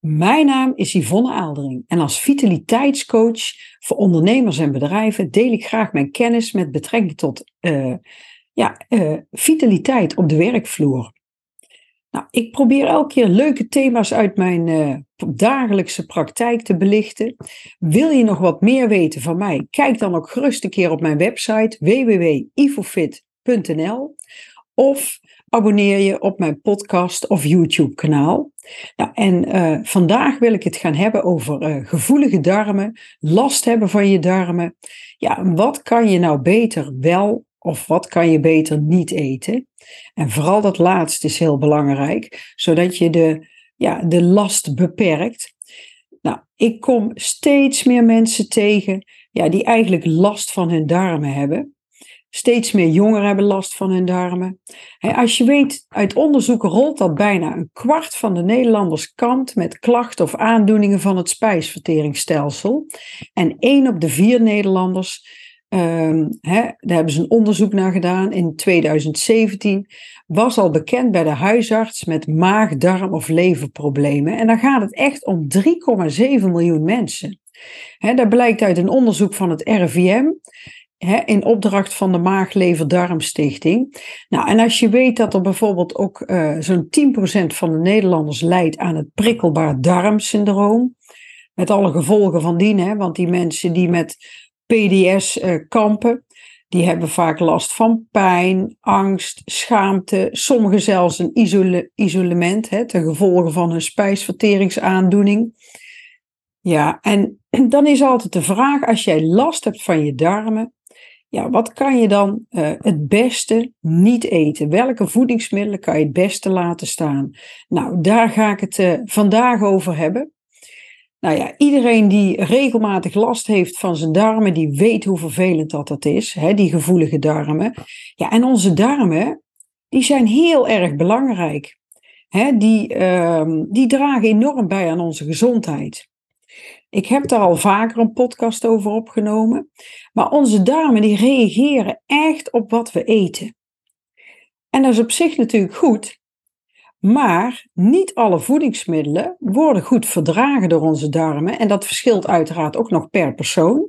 Mijn naam is Yvonne Aaldering en als vitaliteitscoach voor ondernemers en bedrijven deel ik graag mijn kennis met betrekking tot uh, ja, uh, vitaliteit op de werkvloer. Nou, ik probeer elke keer leuke thema's uit mijn uh, dagelijkse praktijk te belichten. Wil je nog wat meer weten van mij? Kijk dan ook gerust een keer op mijn website www.ivofit.nl of abonneer je op mijn podcast of YouTube kanaal. Nou, en uh, vandaag wil ik het gaan hebben over uh, gevoelige darmen, last hebben van je darmen. Ja, wat kan je nou beter wel of wat kan je beter niet eten? En vooral dat laatste is heel belangrijk, zodat je de, ja, de last beperkt. Nou, ik kom steeds meer mensen tegen ja, die eigenlijk last van hun darmen hebben. Steeds meer jongeren hebben last van hun darmen. Als je weet, uit onderzoeken rolt dat bijna een kwart van de Nederlanders kampt met klachten of aandoeningen van het spijsverteringsstelsel. En één op de vier Nederlanders, um, daar hebben ze een onderzoek naar gedaan in 2017, was al bekend bij de huisarts met maag, darm of leverproblemen. En dan gaat het echt om 3,7 miljoen mensen. dat blijkt uit een onderzoek van het RIVM in opdracht van de Maag-Lever-Darmstichting. Nou, en als je weet dat er bijvoorbeeld ook uh, zo'n 10% van de Nederlanders lijdt aan het prikkelbaar darmsyndroom, met alle gevolgen van dien, want die mensen die met PDS eh, kampen, die hebben vaak last van pijn, angst, schaamte, sommigen zelfs een isole isolement, hè, ten gevolge van hun spijsverteringsaandoening. Ja, en dan is altijd de vraag, als jij last hebt van je darmen, ja, wat kan je dan uh, het beste niet eten? Welke voedingsmiddelen kan je het beste laten staan? Nou, daar ga ik het uh, vandaag over hebben. Nou ja, iedereen die regelmatig last heeft van zijn darmen, die weet hoe vervelend dat dat is, hè, die gevoelige darmen. Ja, en onze darmen, die zijn heel erg belangrijk. Hè, die, uh, die dragen enorm bij aan onze gezondheid. Ik heb daar al vaker een podcast over opgenomen. Maar onze darmen die reageren echt op wat we eten. En dat is op zich natuurlijk goed. Maar niet alle voedingsmiddelen worden goed verdragen door onze darmen. En dat verschilt uiteraard ook nog per persoon.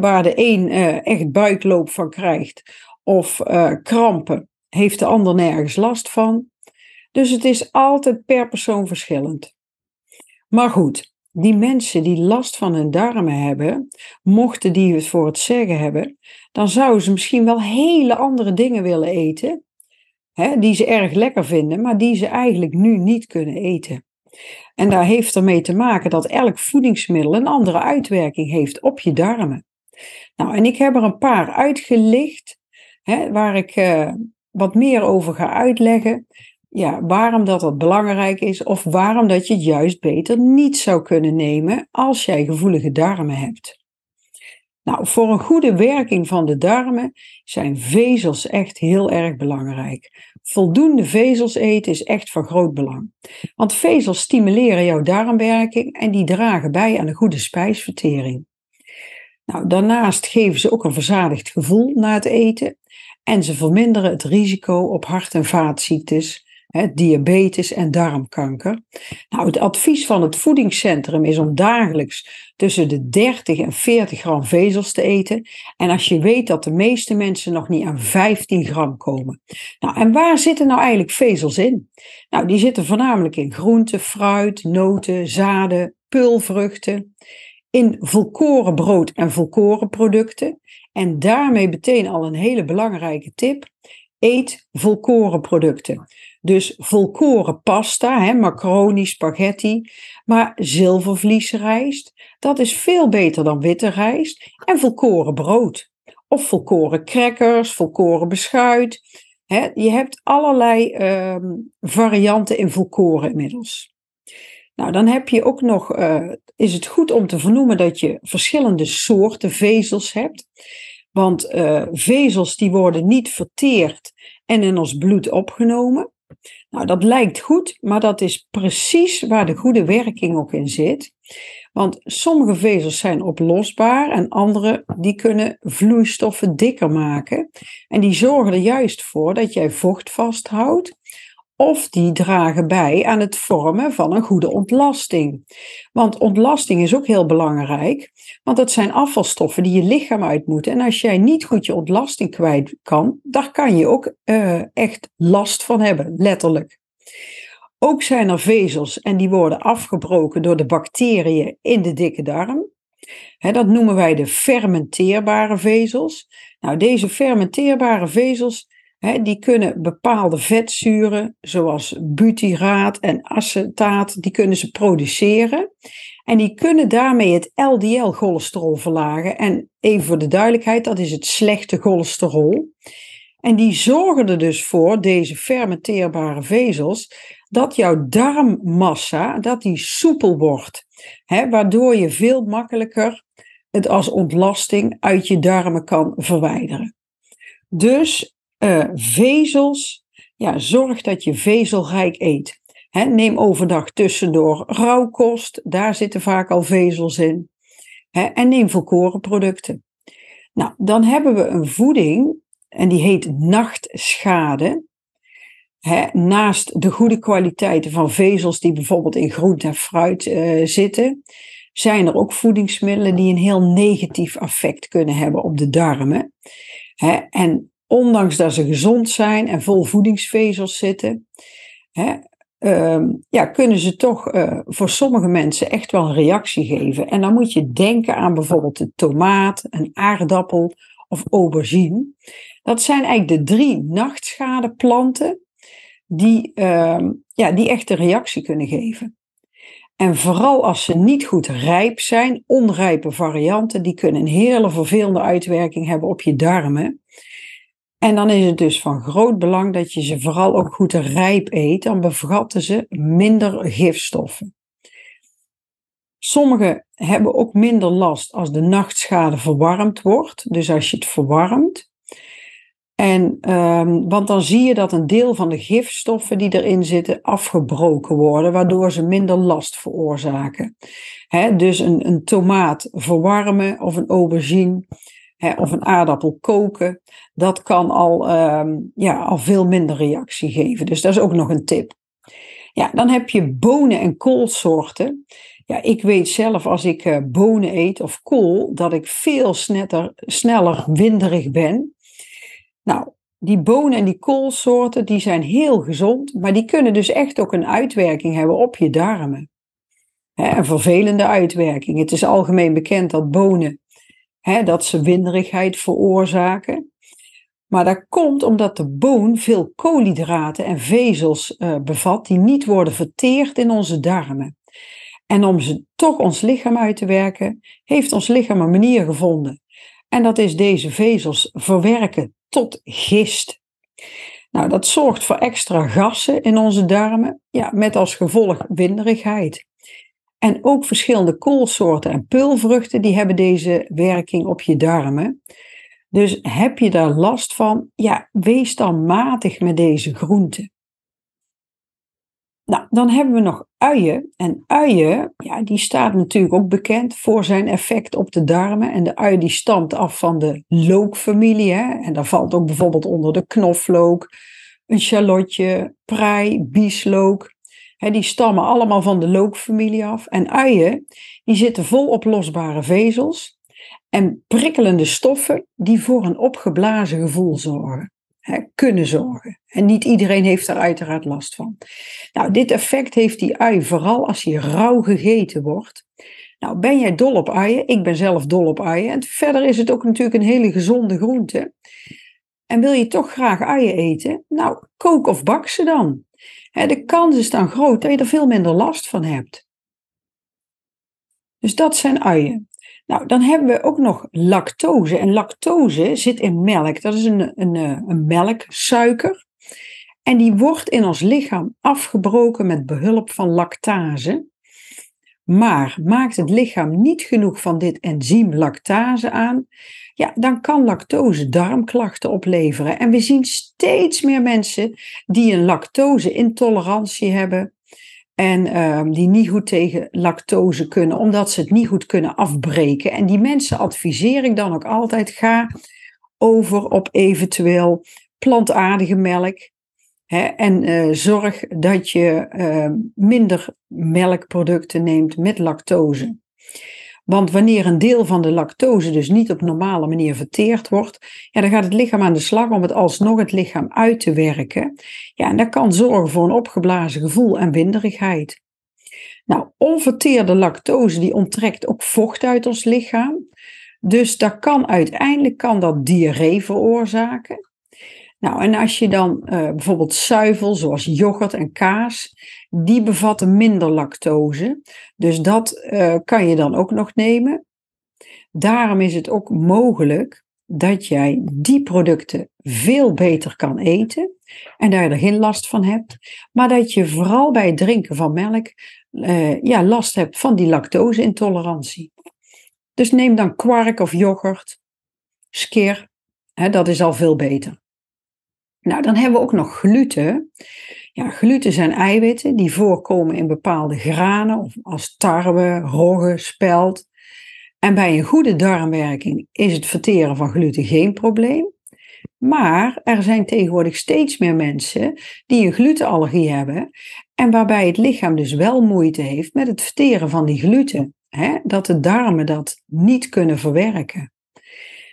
waar de een uh, echt buikloop van krijgt of uh, krampen, heeft de ander nergens last van. Dus het is altijd per persoon verschillend. Maar goed, die mensen die last van hun darmen hebben, mochten die het voor het zeggen hebben, dan zouden ze misschien wel hele andere dingen willen eten, hè, die ze erg lekker vinden, maar die ze eigenlijk nu niet kunnen eten. En daar heeft ermee te maken dat elk voedingsmiddel een andere uitwerking heeft op je darmen. Nou, en ik heb er een paar uitgelicht, hè, waar ik uh, wat meer over ga uitleggen ja, waarom dat dat belangrijk is of waarom dat je het juist beter niet zou kunnen nemen als jij gevoelige darmen hebt. Nou, voor een goede werking van de darmen zijn vezels echt heel erg belangrijk. Voldoende vezels eten is echt van groot belang. Want vezels stimuleren jouw darmwerking en die dragen bij aan een goede spijsvertering. Nou, daarnaast geven ze ook een verzadigd gevoel na het eten en ze verminderen het risico op hart- en vaatziektes diabetes en darmkanker. Nou, het advies van het voedingscentrum is om dagelijks tussen de 30 en 40 gram vezels te eten. En als je weet dat de meeste mensen nog niet aan 15 gram komen. Nou, en waar zitten nou eigenlijk vezels in? Nou, die zitten voornamelijk in groenten, fruit, noten, zaden, pulvruchten, in volkoren brood en volkoren producten. En daarmee meteen al een hele belangrijke tip. Eet volkoren producten. Dus volkoren pasta, hè, macaroni, spaghetti, maar zilvervliesrijst, dat is veel beter dan witte rijst. En volkoren brood. Of volkoren crackers, volkoren beschuit. Hè, je hebt allerlei uh, varianten in volkoren inmiddels. Nou, dan heb je ook nog, uh, is het goed om te vernoemen dat je verschillende soorten vezels hebt. Want uh, vezels die worden niet verteerd en in ons bloed opgenomen. Nou, dat lijkt goed, maar dat is precies waar de goede werking ook in zit. Want sommige vezels zijn oplosbaar en andere die kunnen vloeistoffen dikker maken. En die zorgen er juist voor dat jij vocht vasthoudt of die dragen bij aan het vormen van een goede ontlasting. Want ontlasting is ook heel belangrijk, want dat zijn afvalstoffen die je lichaam uit moeten. En als jij niet goed je ontlasting kwijt kan, daar kan je ook uh, echt last van hebben, letterlijk. Ook zijn er vezels en die worden afgebroken door de bacteriën in de dikke darm. dat noemen wij de fermenteerbare vezels. Nou, deze fermenteerbare vezels die kunnen bepaalde vetzuren, zoals butyraat en acetaat, die kunnen ze produceren. En die kunnen daarmee het LDL-cholesterol verlagen. En even voor de duidelijkheid, dat is het slechte cholesterol. En die zorgen er dus voor, deze fermenteerbare vezels, dat jouw darmmassa, dat die soepel wordt. Waardoor je veel makkelijker het als ontlasting uit je darmen kan verwijderen. Dus uh, vezels, ja, zorg dat je vezelrijk eet. neem overdag tussendoor rauwkost, daar zitten vaak al vezels in. en neem volkoren producten. Nou, dan hebben we een voeding en die heet nachtschade. naast de goede kwaliteiten van vezels die bijvoorbeeld in groente en fruit uh, zitten, zijn er ook voedingsmiddelen die een heel negatief effect kunnen hebben op de darmen. en ondanks dat ze gezond zijn en vol voedingsvezels zitten, hè, ehm, ja, kunnen ze toch uh, voor sommige mensen echt wel een reactie geven. En dan moet je denken aan bijvoorbeeld de tomaat, een aardappel of aubergine. Dat zijn eigenlijk de drie nachtschadeplanten die, uh, ja, die echt een reactie kunnen geven. En vooral als ze niet goed rijp zijn, onrijpe varianten, die kunnen een hele vervelende uitwerking hebben op je darmen. En dan is het dus van groot belang dat je ze vooral ook goed rijp eet, dan bevatten ze minder gifstoffen. Sommigen hebben ook minder last als de nachtschade verwarmd wordt, dus als je het verwarmt. En, um, want dan zie je dat een deel van de gifstoffen die erin zitten afgebroken worden, waardoor ze minder last veroorzaken. dus een, een tomaat verwarmen of een aubergine of een aardappel koken, dat kan al, um, ja, al veel minder reactie geven. Dus dat is ook nog een tip. Ja, dan heb je bonen en koolsoorten. Ja, ik weet zelf als ik uh, bonen eet of kool, dat ik veel sneller, sneller winderig ben. Nou, die bonen en die koolsoorten, die zijn heel gezond, maar die kunnen dus echt ook een uitwerking hebben op je darmen. een vervelende uitwerking. Het is algemeen bekend dat bonen hè, dat ze winderigheid veroorzaken. Maar dat komt omdat de boon veel koolhydraten en vezels uh, bevat die niet worden verteerd in onze darmen. En om ze toch ons lichaam uit te werken, heeft ons lichaam een manier gevonden. En dat is deze vezels verwerken tot gist. Nou, dat zorgt voor extra gassen in onze darmen, ja, met als gevolg winderigheid. En ook verschillende koolsoorten en pulvruchten, die hebben deze werking op je darmen. Dus heb je daar last van, ja, wees dan matig met deze groenten. Nou, dan hebben we nog uien. En uien, ja, die staat natuurlijk ook bekend voor zijn effect op de darmen. En de ui die stamt af van de lookfamilie. Hè? En daar valt ook bijvoorbeeld onder de knoflook, een shallotje, prei, bieslook die stammen allemaal van de lookfamilie af. En uien, die zitten vol oplosbare vezels en prikkelende stoffen die voor een opgeblazen gevoel zorgen. kunnen zorgen. En niet iedereen heeft daar uiteraard last van. Nou, dit effect heeft die ui vooral als hij rauw gegeten wordt. Nou, ben jij dol op uien? Ik ben zelf dol op uien. En verder is het ook natuurlijk een hele gezonde groente. En wil je toch graag uien eten? Nou, kook of bak ze dan de kans is dan groot dat je er veel minder last van hebt. Dus dat zijn uien. Nou, dan hebben we ook nog lactose. En lactose zit in melk. Dat is een, een, eh, een melksuiker. En die wordt in ons lichaam afgebroken met behulp van lactase. Maar maakt het lichaam niet genoeg van dit enzym lactase aan, ja, dan kan lactose darmklachten opleveren. En we zien steeds meer mensen die een lactose-intolerantie hebben en ehm, die niet goed tegen lactose kunnen, omdat ze het niet goed kunnen afbreken. En die mensen adviseer ik dan ook altijd: ga over op eventueel plantaardige melk. en zorg dat je minder melkproducten neemt met lactose. Want wanneer een deel van de lactose dus niet op normale manier verteerd wordt, ja, dan gaat het lichaam aan de slag om het alsnog het lichaam uit te werken. Ja, en dat kan zorgen voor een opgeblazen gevoel en winderigheid. Nou, onverteerde lactose die onttrekt ook vocht uit ons lichaam. Dus dat kan uiteindelijk kan dat diarree veroorzaken. Nou, en als je dan uh, bijvoorbeeld zuivel, zoals yoghurt en kaas, die bevatten minder lactose. Dus dat uh, kan je dan ook nog nemen. Daarom is het ook mogelijk dat jij die producten veel beter kan eten en daar je er geen last van hebt, maar dat je vooral bij het drinken van melk uh, ja, last hebt van die lactose-intolerantie. Dus neem dan kwark of yoghurt, skir, hè, dat is al veel beter. Nou, dan hebben we ook nog gluten. Ja, gluten zijn eiwitten die voorkomen in bepaalde granen, als tarwe, rogge, spelt. En bij een goede darmwerking is het verteren van gluten geen probleem. Maar er zijn tegenwoordig steeds meer mensen die een glutenallergie hebben en waarbij het lichaam dus wel moeite heeft met het verteren van die gluten. Dat de darmen dat niet kunnen verwerken.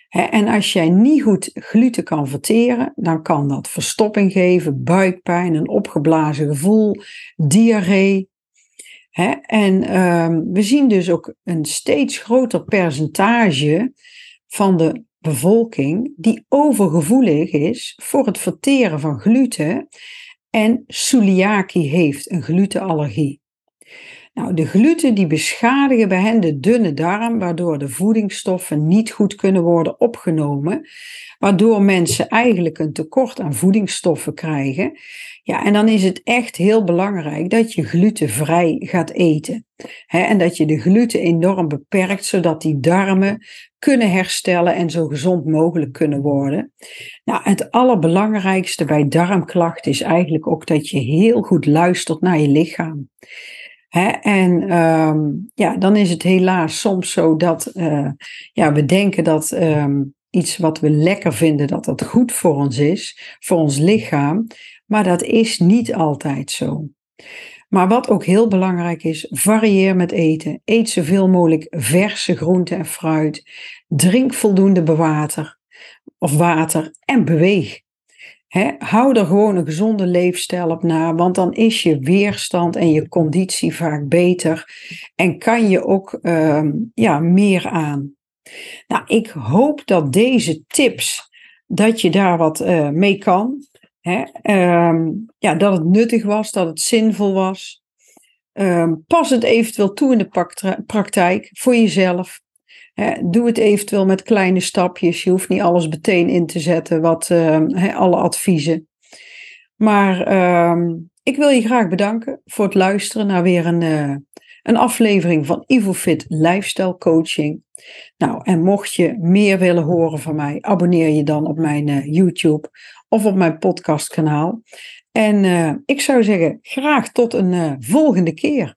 En als jij niet goed gluten kan verteren, dan kan dat verstopping geven, buikpijn, een opgeblazen gevoel, diarree. En ehm, we zien dus ook een steeds groter percentage van de bevolking die overgevoelig is voor het verteren van gluten en celiakie heeft, een glutenallergie. Nou, de gluten die beschadigen bij hen de dunne darm, waardoor de voedingsstoffen niet goed kunnen worden opgenomen, waardoor mensen eigenlijk een tekort aan voedingsstoffen krijgen. Ja, en dan is het echt heel belangrijk dat je glutenvrij gaat eten. en dat je de gluten enorm beperkt, zodat die darmen kunnen herstellen en zo gezond mogelijk kunnen worden. Nou, het allerbelangrijkste bij darmklachten is eigenlijk ook dat je heel goed luistert naar je lichaam. En um, ja, dan is het helaas soms zo dat uh, ja, we denken dat um, iets wat we lekker vinden, dat dat goed voor ons is, voor ons lichaam. Maar dat is niet altijd zo. Maar wat ook heel belangrijk is, varieer met eten. Eet zoveel mogelijk verse groenten en fruit. Drink voldoende bewater of water en beweeg. Hou er gewoon een gezonde leefstijl op na, want dan is je weerstand en je conditie vaak beter en kan je ook uh, ja, meer aan. Nou, ik hoop dat deze tips, dat je daar wat uh, mee kan. Um, ja, dat het nuttig was, dat het zinvol was. Um, pas het eventueel toe in de praktijk voor jezelf. Doe het eventueel met kleine stapjes. Je hoeft niet alles meteen in te zetten, wat, uh, alle adviezen. Maar ik wil je graag bedanken voor het luisteren naar weer een, uh, een aflevering van IvoFit Lifestyle Coaching. Nou, en mocht je meer willen horen van mij, abonneer je dan op mijn uh, YouTube of op mijn podcastkanaal. En ik zou zeggen, graag tot een volgende keer.